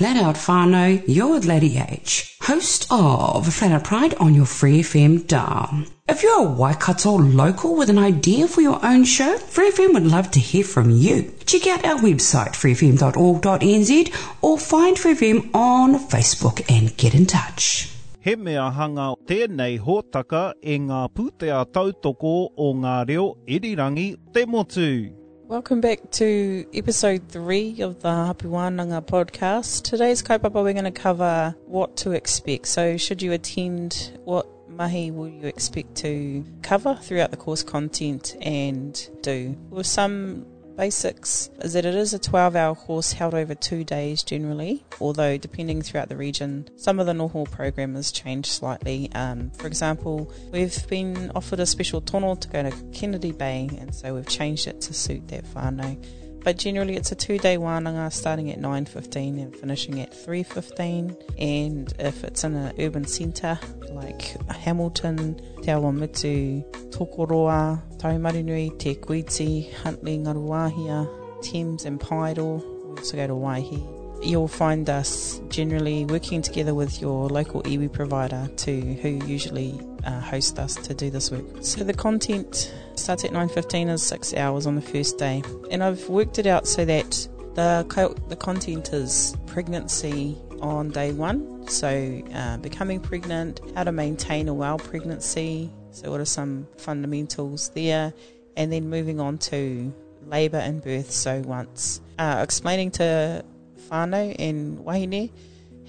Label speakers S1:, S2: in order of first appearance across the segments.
S1: Flat Out Fano, you're with Lady H, host of Flat Out Pride on your Free FM dial. If you're a Waikato local with an idea for your own show, Free FM would love to hear from you. Check out our website, freefm.org.nz, or find Free FM on Facebook and get in touch.
S2: He mea hanga tēnei hōtaka e ngā pūtea tautoko o ngā reo irirangi te motu.
S3: Welcome back to episode three of the Hapu Wānanga podcast. Today's kaupapa we're going to cover what to expect. So, should you attend, what mahi will you expect to cover throughout the course content and do? With some basics is that it is a 12 hour course held over two days generally, although depending throughout the region, some of the Noho program has changed slightly. Um, for example, we've been offered a special tono to go to Kennedy Bay, and so we've changed it to suit that whānau. But generally, it's a two-day wānanga starting at 9:15 and finishing at 3:15. And if it's in an urban centre like Hamilton, Te Awamutu, Tokoroa, Taumarunui, Te Kuiti, Huntly, Ngāruawāhia, Thames and Paeroa. We also go to Waihi. You'll find us generally working together with your local iwi provider to who usually uh, host us to do this work. So the content starts at 9:15 is 6 hours on the first day. And I've worked it out so that the co- the content is pregnancy on day 1. So uh, becoming pregnant, how to maintain a well pregnancy. So what are some fundamentals there? And then moving on to labour and birth. So once uh, explaining to whānau and wahine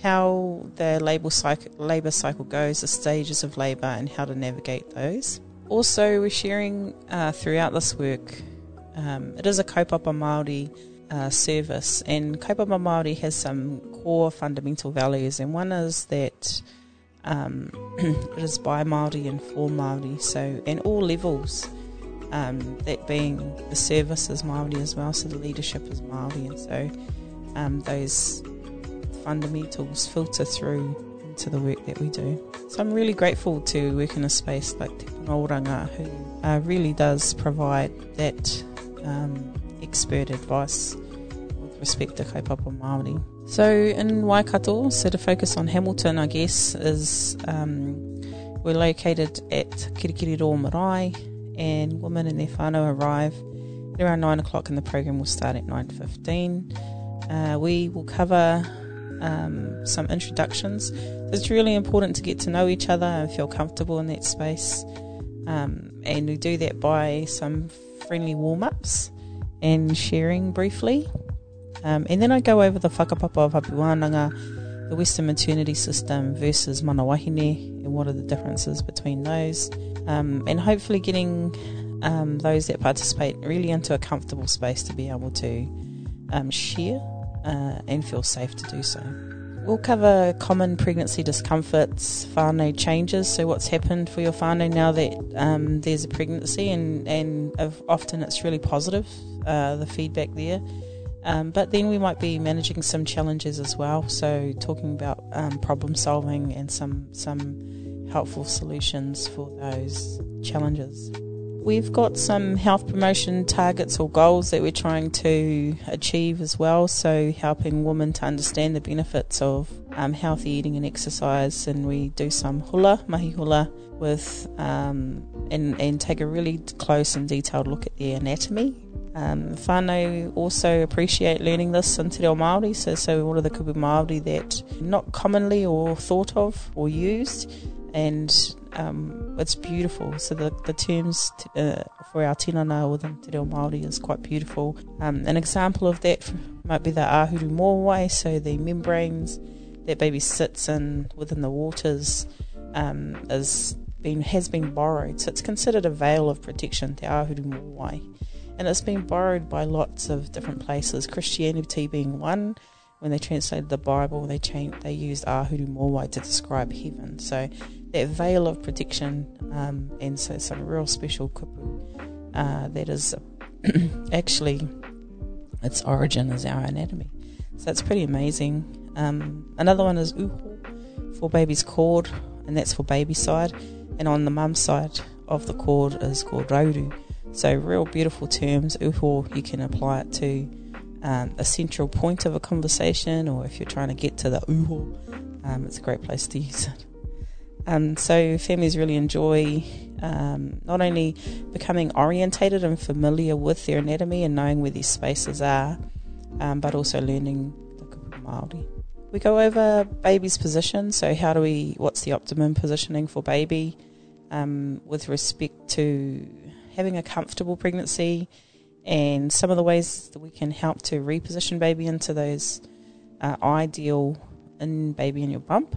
S3: how the labour cycle, labour cycle goes, the stages of labour, and how to navigate those. Also, we're sharing uh, throughout this work. Um, it is a kaupapa Māori uh, service, and kaupapa Māori has some core fundamental values, and one is that um, it is by Māori and for Māori, so in all levels. Um, that being the service is Māori as well, so the leadership is Māori, and so um, those fundamentals filter through into the work that we do. So I'm really grateful to work in a space like Te Oranga, who uh, really does provide that um, expert advice with respect to kaupapa Māori. So in Waikato, so to focus on Hamilton, I guess, is um, we're located at Kirikiri Marae, and women and their whānau arrive at around 9 o'clock and the program will start at 9.15. Uh, we will cover um, some introductions. It's really important to get to know each other and feel comfortable in that space. Um, and we do that by some friendly warm ups and sharing briefly. Um, and then I go over the whakapapa of Hapu Wānanga, the Western maternity system versus mana wahine, and what are the differences between those. Um, and hopefully getting um, those that participate really into a comfortable space to be able to um, share uh, and feel safe to do so. We'll cover common pregnancy discomforts, whānau changes, so what's happened for your whānau now that um, there's a pregnancy, and, and often it's really positive, uh, the feedback there. Um, but then we might be managing some challenges as well, so talking about um, problem solving and some, some helpful solutions for those challenges. We've got some health promotion targets or goals that we're trying to achieve as well. So, helping women to understand the benefits of um, healthy eating and exercise. And we do some hula, mahi hula, with um, and, and take a really close and detailed look at their anatomy. Um, whānau also appreciate learning this in Te Reo Māori, so, so what are the kupu Māori that not commonly or thought of or used, and um, it's beautiful. So the, the terms t- uh, for our tinana within Te Reo Māori is quite beautiful. Um, an example of that might be the ahuru mōwai, so the membranes that baby sits in within the waters um, is been has been borrowed. So it's considered a veil of protection, te ahuru mōwai. And it's been borrowed by lots of different places, Christianity being one, when they translated the Bible, they changed, they used ahuru mōwai to describe heaven. So that veil of protection, um, and so some real special kupu uh, that is actually its origin is our anatomy. So it's pretty amazing. Um, another one is uho for baby's cord, and that's for baby side. And on the mum side of the cord is called rauru. So real beautiful terms. Uho, you can apply it to um, a central point of a conversation, or if you're trying to get to the uho, um, it's a great place to use it. Um, so families really enjoy um, not only becoming orientated and familiar with their anatomy and knowing where these spaces are, um, but also learning the kupu Māori. We go over baby's position. So how do we? What's the optimum positioning for baby um, with respect to having a comfortable pregnancy, and some of the ways that we can help to reposition baby into those uh, ideal in baby in your bump.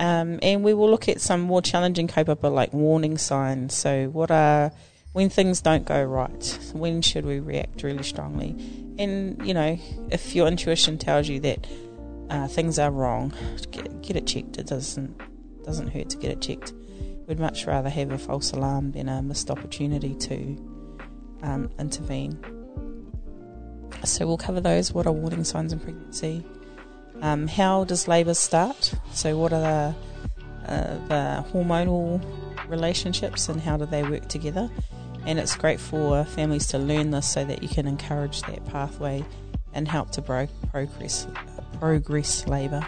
S3: Um, and we will look at some more challenging kaupapa like warning signs. So, what are when things don't go right? When should we react really strongly? And you know, if your intuition tells you that uh, things are wrong, get, get, it checked. It doesn't doesn't hurt to get it checked. We'd much rather have a false alarm than a missed opportunity to um, intervene. So we'll cover those. What are warning signs in pregnancy? Um, how does labour start? So, what are the, uh, the hormonal relationships and how do they work together? And it's great for families to learn this so that you can encourage that pathway and help to bro- progress progress labour.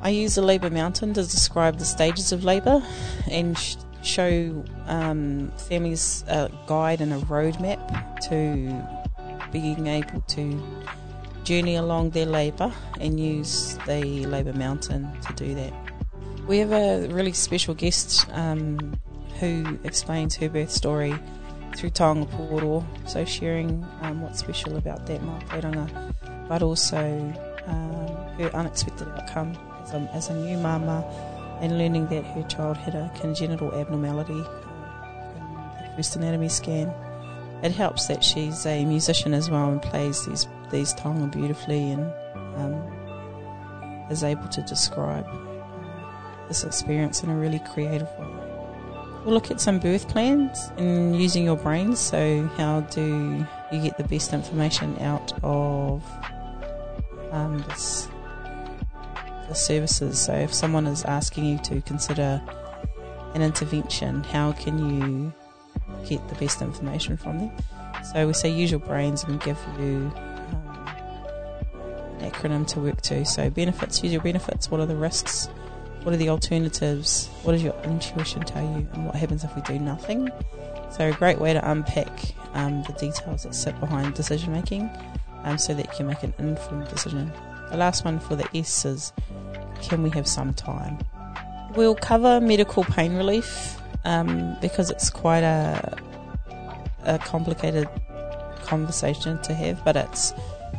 S3: I use the labour mountain to describe the stages of labour and sh- show um, families a guide and a roadmap to being able to journey along their labour and use the Labour Mountain to do that. We have a really special guest um, who explains her birth story through Taonga Pūoro, so sharing um, what's special about that mātauranga, but also um, her unexpected outcome as a, as a new mama and learning that her child had a congenital abnormality um, in the first anatomy scan. It helps that she's a musician as well and plays these these taonga beautifully and um, is able to describe uh, this experience in a really creative way. We'll look at some birth plans and using your brain. So, how do you get the best information out of um, this, the services? So, if someone is asking you to consider an intervention, how can you get the best information from them? So, we say use your brains and give you an acronym to work to. So, benefits, use your benefits. What are the risks? What are the alternatives? What does your intuition tell you? And what happens if we do nothing? So, a great way to unpack um, the details that sit behind decision making um, so that you can make an informed decision. The last one for the S is can we have some time? We'll cover medical pain relief um, because it's quite a, a complicated conversation to have, but it's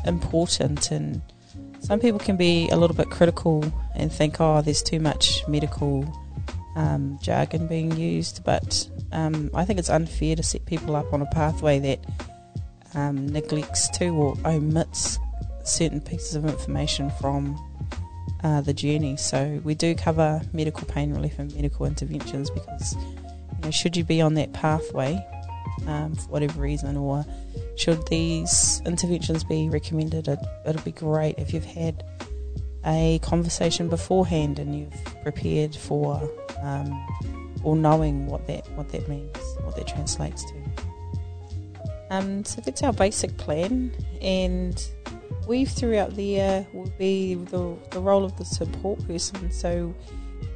S3: important and some people can be a little bit critical and think, oh, there's too much medical um, jargon being used, but um, I think it's unfair to set people up on a pathway that um, neglects to or omits certain pieces of information from uh, the journey. So we do cover medical pain relief and medical interventions because you know, should you be on that pathway um, for whatever reason, or should these interventions be recommended, it, it'll be great if you've had a conversation beforehand and you've prepared for um, or knowing what that what that means, what that translates to. Um, so that's our basic plan, and weave throughout the year will be the, the role of the support person. So,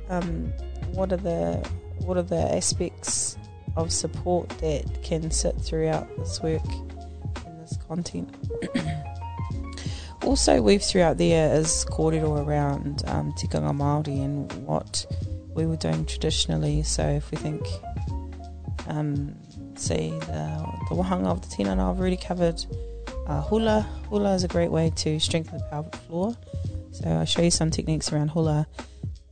S3: um, what are the what are the aspects of support that can sit throughout this work and this content. also, weave throughout there is kōrero around um, tikanga Māori and what we were doing traditionally. So, if we think, um, say, the, the wahanga of the tinana, I've already covered uh, hula. Hula is a great way to strengthen the pelvic floor. So, I'll show you some techniques around hula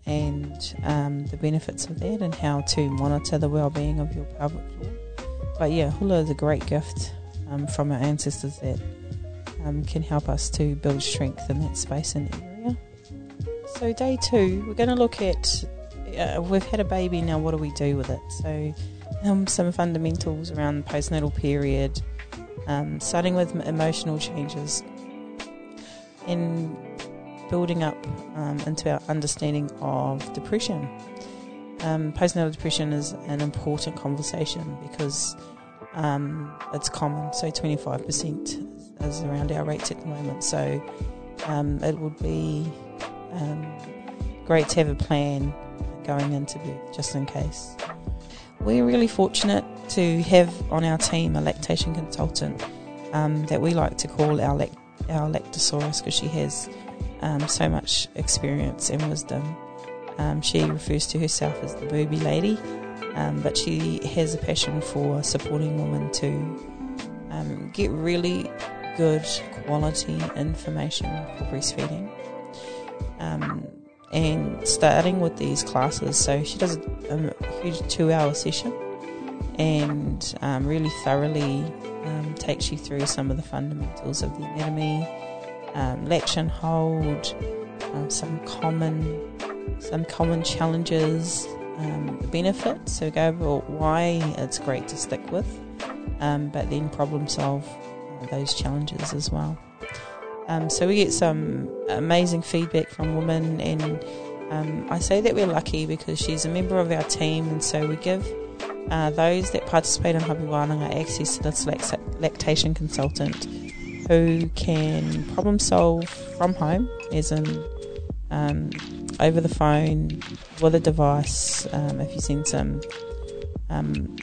S3: and um, the benefits of that and how to monitor the well-being of your pelvic floor. But yeah, hula is a great gift um, from our ancestors that um, can help us to build strength in that space and area. So day two, we're going to look at uh, we've had a baby now. What do we do with it? So um, some fundamentals around the postnatal period, um, starting with emotional changes. and building up um, into our understanding of depression. Um, postnatal depression is an important conversation because um, it's common. So 25% is around our rates at the moment. So um, it would be um, great to have a plan going into birth just in case. We're really fortunate to have on our team a lactation consultant um, that we like to call our, lact- our lactosaurus because she has um, so much experience and wisdom. Um, she refers to herself as the booby lady, um, but she has a passion for supporting women to um, get really good quality information for breastfeeding. Um, and starting with these classes, so she does a, a huge two hour session and um, really thoroughly um, takes you through some of the fundamentals of the anatomy, um, latch and hold, um, some common some common challenges, um, benefits. So go over why it's great to stick with, um, but then problem solve uh, those challenges as well. So we get some amazing feedback from women, and I say that we're lucky because she's a member of our team, and so we give uh, those that participate in Hapu Wānanga access to this lactation consultant who can problem solve from home, as in um, over the phone with a device. Um, if you send some, um,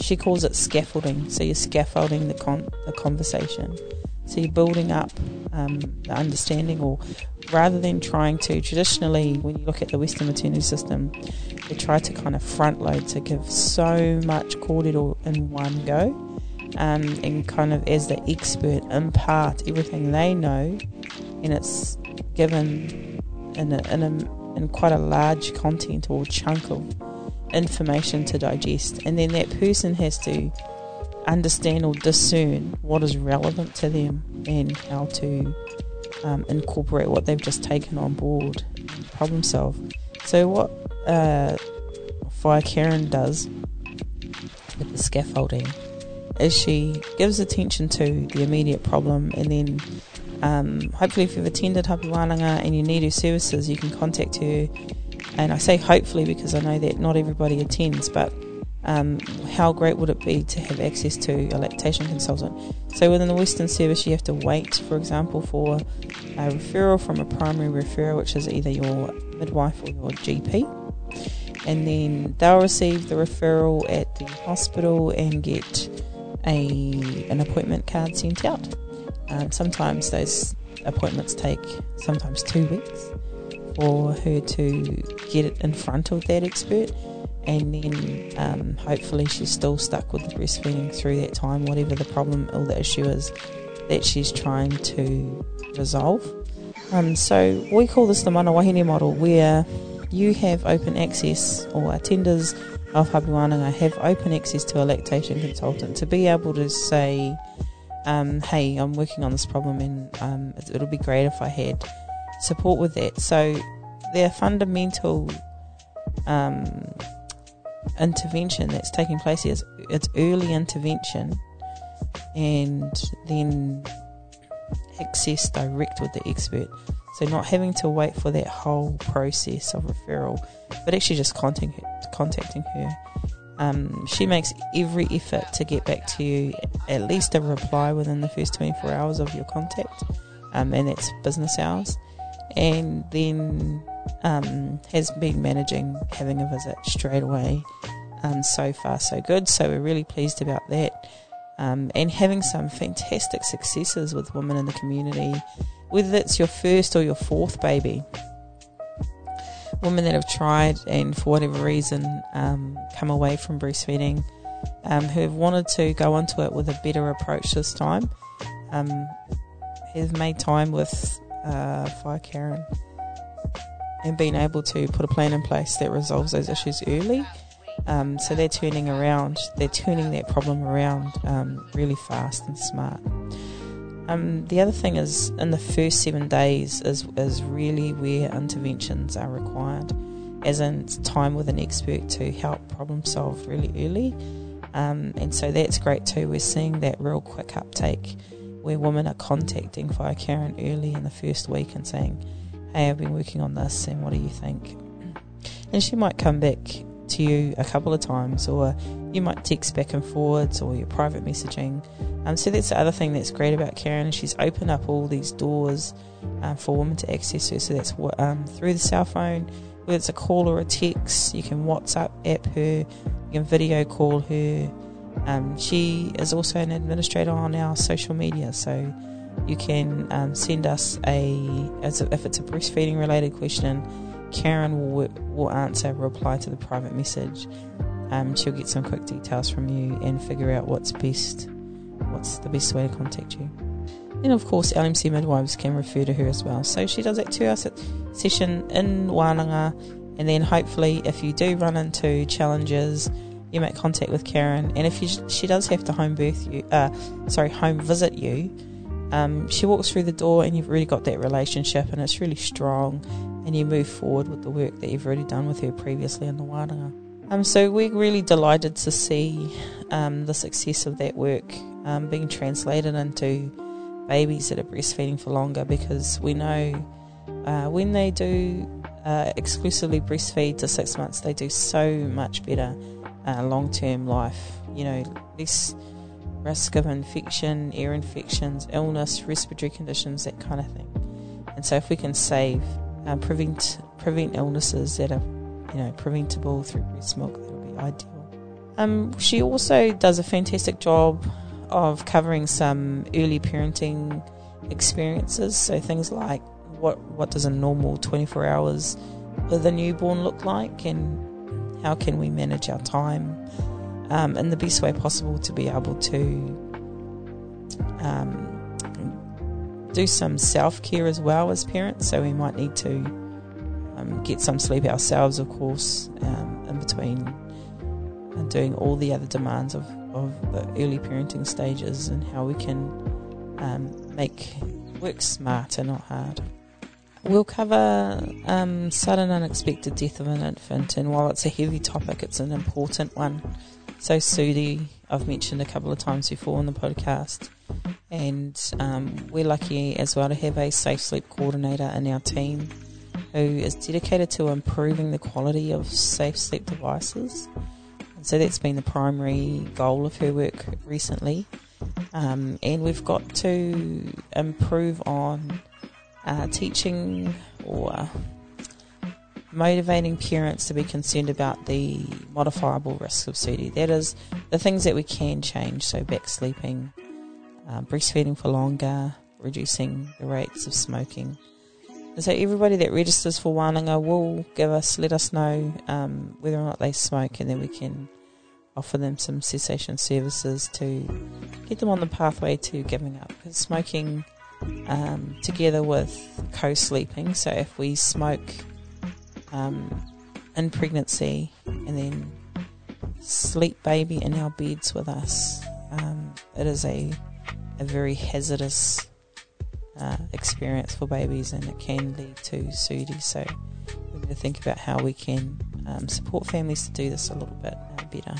S3: she calls it scaffolding. So you're scaffolding the con- the conversation. So you're building up um, the understanding, or rather than trying to traditionally, when you look at the Western maternity system, they try to kind of front load to give so much kōrero in one go, um, and kind of as the expert impart everything they know, and it's given in a, in a, in quite a large content or chunk of information to digest, and then that person has to understand or discern what is relevant to them and how to um, incorporate what they've just taken on board, problem solve. So what uh, Whaea Karen does with the scaffolding is she gives attention to the immediate problem and then um, hopefully if you've attended Hapu Wānanga and you need her services you can contact her and I say hopefully because I know that not everybody attends but um, how great would it be to have access to a lactation consultant? So within the Western service, you have to wait, for example, for a referral from a primary referrer, which is either your midwife or your GP, and then they'll receive the referral at the hospital and get a an appointment card sent out. Um, sometimes those appointments take sometimes two weeks for her to get it in front of that expert and then um, hopefully she's still stuck with the breastfeeding through that time, whatever the problem or the issue is that she's trying to resolve. Um, so we call this the mana wahine model, where you have open access, or attenders of Hapu Wānanga have open access to a lactation consultant to be able to say, um, hey, I'm working on this problem and um, it'll be great if I had support with that. So their fundamental um, intervention that's taking place here is it's early intervention and then access direct with the expert. So not having to wait for that whole process of referral, but actually just contacting her. Contacting her. Um, she makes every effort to get back to you, at least a reply within the first 24 hours of your contact, um, and that's business hours. And then um, has been managing having a visit straight away. Um, so far, so good. So we're really pleased about that. Um, and having some fantastic successes with women in the community, whether it's your first or your fourth baby. Women that have tried and for whatever reason um, come away from breastfeeding, um, who have wanted to go into it with a better approach this time, um, have made time with uh, Karen and being able to put a plan in place that resolves those issues early. Um, so they're turning around, they're turning that problem around um, really fast and smart. Um, the other thing is, in the first seven days, is is really where interventions are required, as in time with an expert to help problem solve really early. Um, and so that's great too. We're seeing that real quick uptake where women are contacting Whaea Karen early in the first week and saying, Hey, I've been working on this, and what do you think? And she might come back to you a couple of times, or you might text back and forwards, or your private messaging. Um, so that's the other thing that's great about Karen. She's opened up all these doors um, for women to access her. So that's what um, through the cell phone, whether it's a call or a text, you can WhatsApp app her, you can video call her. Um, she is also an administrator on our social media, so you can um, send us a, as a, if it's a breastfeeding related question, Karen will will answer, reply to the private message. Um, she'll get some quick details from you and figure out what's best, what's the best way to contact you. And of course, LMC midwives can refer to her as well. So she does that two hour session in Wananga, and then hopefully, if you do run into challenges, you make contact with Karen. And if you, she does have to home birth you, uh, sorry, home visit you, um, she walks through the door, and you've really got that relationship, and it's really strong, and you move forward with the work that you've already done with her previously in the Wananga. Um, so we're really delighted to see um, the success of that work um, being translated into babies that are breastfeeding for longer because we know uh, when they do uh, exclusively breastfeed to six months, they do so much better uh, long term life. You know, less risk of infection, ear infections, illness, respiratory conditions, that kind of thing. And so, if we can save, uh, prevent prevent illnesses that are, you know, preventable through breast milk, that would be ideal. Um, she also does a fantastic job of covering some early parenting experiences. So things like what what does a normal 24 hours with a newborn look like, and how can we manage our time um, in the best way possible to be able to um, do some self care as well as parents. So we might need to um, get some sleep ourselves, of course, um, in between and doing all the other demands of of the early parenting stages and how we can um, make work smart and not hard. We'll cover um, sudden unexpected death of an infant, and while it's a heavy topic, it's an important one. So, SUDI, I've mentioned a couple of times before on the podcast, and um, we're lucky as well to have a safe sleep coordinator in our team who is dedicated to improving the quality of safe sleep devices so that's been the primary goal of her work recently. Um, and we've got to improve on uh, teaching or motivating parents to be concerned about the modifiable risks of SUDI. That is, the things that we can change, so back sleeping, uh, breastfeeding for longer, reducing the rates of smoking. And so everybody that registers for Wananga will give us, let us know um, whether or not they smoke, and then we can offer them some cessation services to get them on the pathway to giving up. Because smoking, um, together with co-sleeping, so if we smoke um, in pregnancy and then sleep baby in our beds with us, um, it is a a very hazardous uh, experience for babies and it can lead to SUDI. So we need to think about how we can um, support families to do this a little bit uh, better.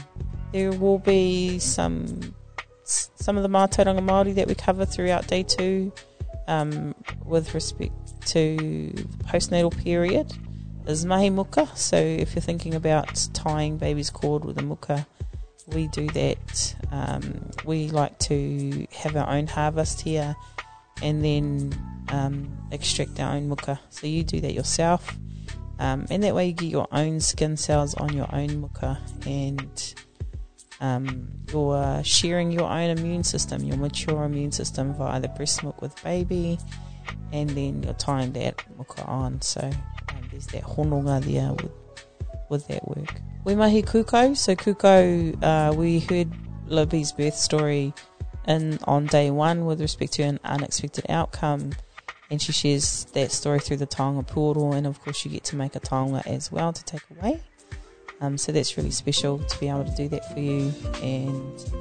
S3: There will be some some of the Mātauranga Māori that we cover throughout day two um, with respect to the postnatal period is mahi muka. So if you're thinking about tying baby's cord with a muka, we do that. Um, we like to have our own harvest here and then um, extract our own muka. So you do that yourself. Um, and that way you get your own skin cells on your own muka and um, you're sharing your own immune system, your mature immune system via the breast milk with baby and then you're tying that muka on so um, there's that hononga there with, with that work. We mahi Kuko, so Kuko, uh, we heard Libby's birth story in on day one with respect to an unexpected outcome and she shares that story through the taonga pūoro, and of course you get to make a taonga as well to take away. Um, so that's really special to be able to do that for you, and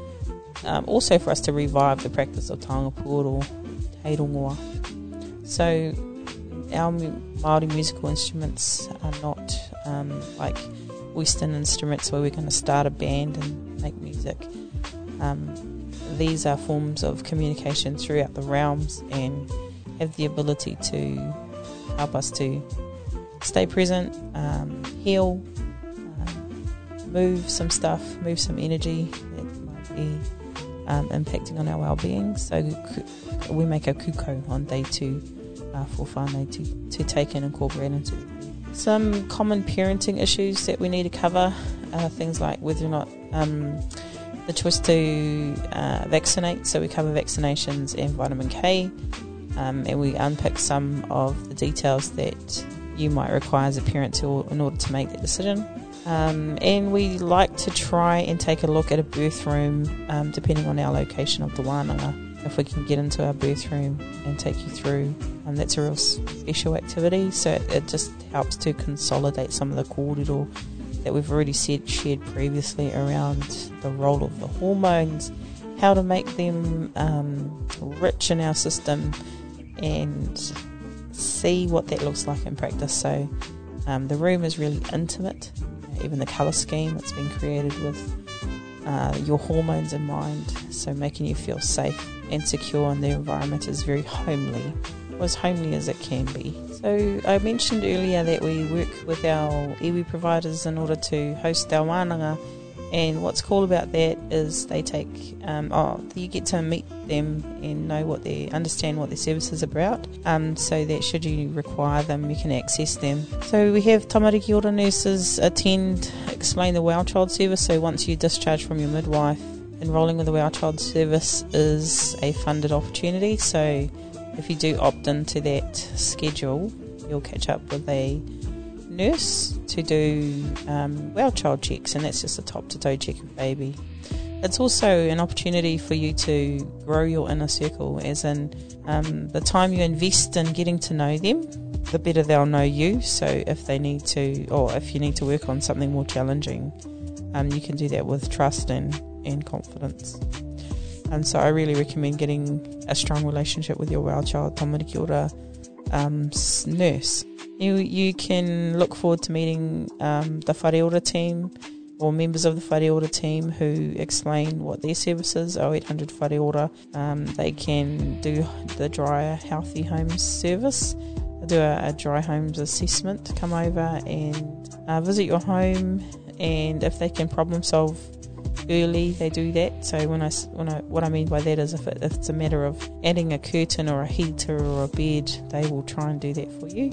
S3: um, also for us to revive the practice of taonga teirongoa. So our Maori musical instruments are not um, like Western instruments where we're going to start a band and make music. Um, these are forms of communication throughout the realms and have the ability to help us to stay present, um, heal, move some stuff, move some energy that might be um, impacting on our well-being. So we make a kuko on day two uh, for whānau to, to take and incorporate into some common parenting issues that we need to cover are things like whether or not um, the choice to uh, vaccinate. So we cover vaccinations and vitamin K, um, and we unpick some of the details that you might require as a parent to, in order to make that decision. Um, and we like to try and take a look at a birth room, um, depending on our location of the wānanga. If we can get into our birth room and take you through, um, that's a real special activity. So it, it just helps to consolidate some of the kōrero that we've already said, shared previously around the role of the hormones, how to make them um, rich in our system, and see what that looks like in practice. So um, the room is really intimate even the colour scheme that's been created with uh, your hormones in mind, so making you feel safe and secure, and the environment is very homely, or as homely as it can be. So, I mentioned earlier that we work with our iwi providers in order to host our wānanga and what's cool about that is they take, um, oh, you get to meet them and know what they understand what their services are about. Um, so that should you require them, you can access them. So we have tamariki ora nurses attend, explain the Well Child service. So once you discharge from your midwife, enrolling with the Well Child service is a funded opportunity. So if you do opt into that schedule, you'll catch up with a nurse to do um, well child checks, and that's just a top to toe check of baby. It's also an opportunity for you to grow your inner circle, as in um, the time you invest in getting to know them, the better they'll know you. So if they need to, or if you need to work on something more challenging, um, you can do that with trust and, and confidence. And so I really recommend getting a strong relationship with your well child, tamariki ora um, nurse. You you can look forward to meeting um, the Whare Ora team or members of the Whare Ora team who explain what their services are 0800 Whare Ora. Um, they can do the Dry Healthy Homes service, do a, a dry homes assessment, come over and uh, visit your home, and if they can problem solve early, they do that. So when I, when I what I mean by that is if, it, if it's a matter of adding a curtain or a heater or a bed, they will try and do that for you.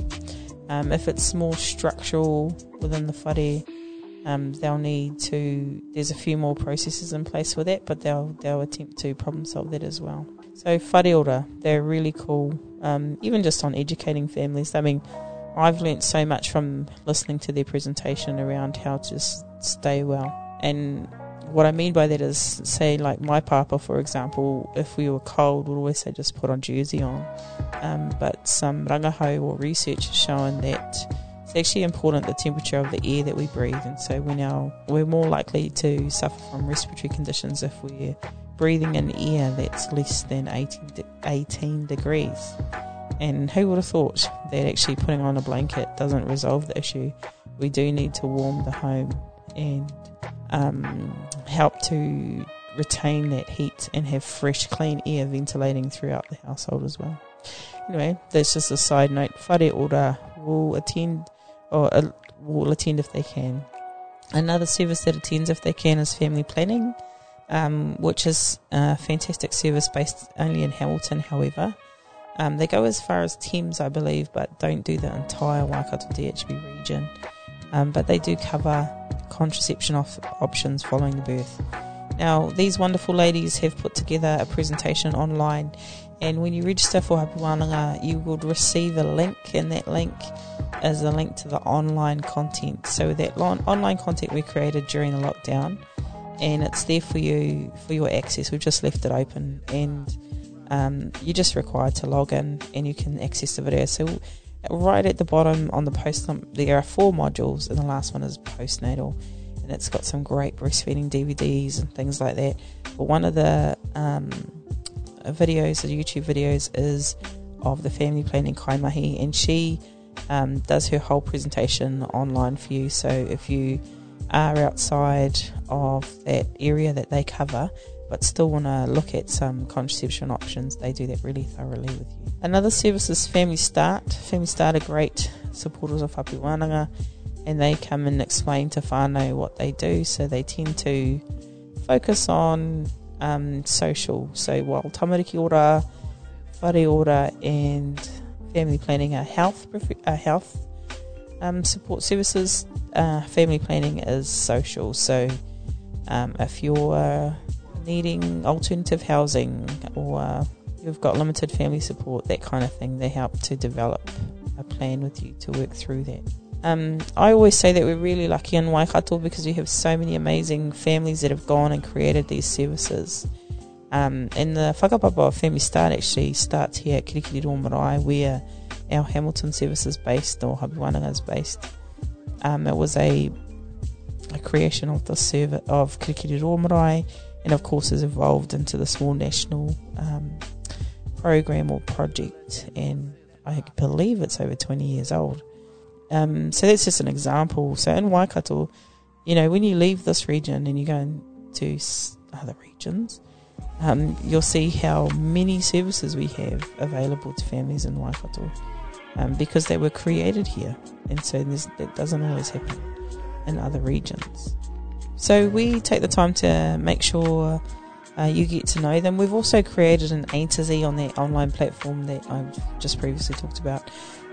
S3: Um, if it's more structural within the whare, um, they'll need to. There's a few more processes in place for that, but they'll they'll attempt to problem solve that as well. So whare ora, they're really cool. Um, even just on educating families. I mean, I've learnt so much from listening to their presentation around how to stay well and what I mean by that is, say, like my papa, for example, if we were cold, would always say just put on jersey on. Um, but some rangahau or research has shown that it's actually important the temperature of the air that we breathe, and so we now we're more likely to suffer from respiratory conditions if we're breathing in air that's less than 18, de- 18 degrees. And who would have thought that actually putting on a blanket doesn't resolve the issue? We do need to warm the home and um, help to retain that heat and have fresh, clean air ventilating throughout the household as well. Anyway, that's just a side note. Whare ora will attend, or uh, will attend if they can. Another service that attends if they can is family planning, um, which is a fantastic service based only in Hamilton, however. Um, they go as far as Thames, I believe, but don't do the entire Waikato DHB region. Um, but they do cover contraception op- options following the birth. Now, these wonderful ladies have put together a presentation online, and when you register for Hapu Wānanga, you would receive a link, and that link is a link to the online content. So, that online content we created during the lockdown, and it's there for you for your access. We've just left it open, and um, you're just required to log in and you can access the video. So, right at the bottom on the post, there are four modules, and the last one is postnatal, and it's got some great breastfeeding DVDs and things like that. But one of the um, videos, the YouTube videos, is of the family planning Kaimahi, and she um, does her whole presentation online for you. So if you are outside of that area that they cover, but still want to look at some contraception options, they do that really thoroughly with you. Another service is Family Start. Family Start are great supporters of Hapu Wānanga and they come and explain to whānau what they do. So they tend to focus on um, social. So while tamariki ora, whare ora and family planning are health, are health um, support services, uh, family planning is social. So um, if you're needing alternative housing or you've got limited family support, that kind of thing, they help to develop a plan with you to work through that. Um, I always say that we're really lucky in Waikato because we have so many amazing families that have gone and created these services. Um, and the whakapapa Family Start actually starts here at Kirikiri Marae where our Hamilton service is based or Hapu Wānanga is based. Um, it was a a creation of the service of Kirikiri Marae and of course has evolved into the small national um, program or project and I believe it's over 20 years old. Um, so that's just an example. So in Waikato, you know, when you leave this region and you go into other regions, um, you'll see how many services we have available to families in Waikato um, because they were created here. And so this, that doesn't always happen in other regions. So we take the time to make sure uh, you get to know them. We've also created an A to Z on that online platform that I've just previously talked about.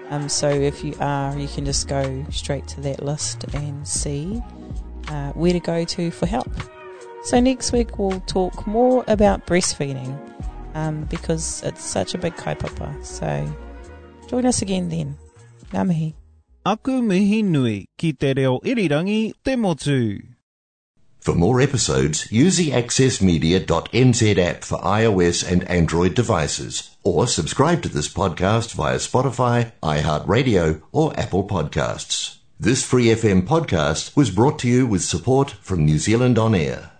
S3: Um, so if you are, you can just go straight to that list and see uh, where to go to for help. So next week we'll talk more about breastfeeding um, because it's such a big kaupapa. So join us again then. Ngā mihi.
S2: Aku mihi nui ki te reo irirangi te motu.
S4: For more episodes, use the accessmedia.nz app for iOS and Android devices, or subscribe to this podcast via Spotify, iHeartRadio, or Apple Podcasts. This Free FM podcast was brought to you with support from New Zealand On Air.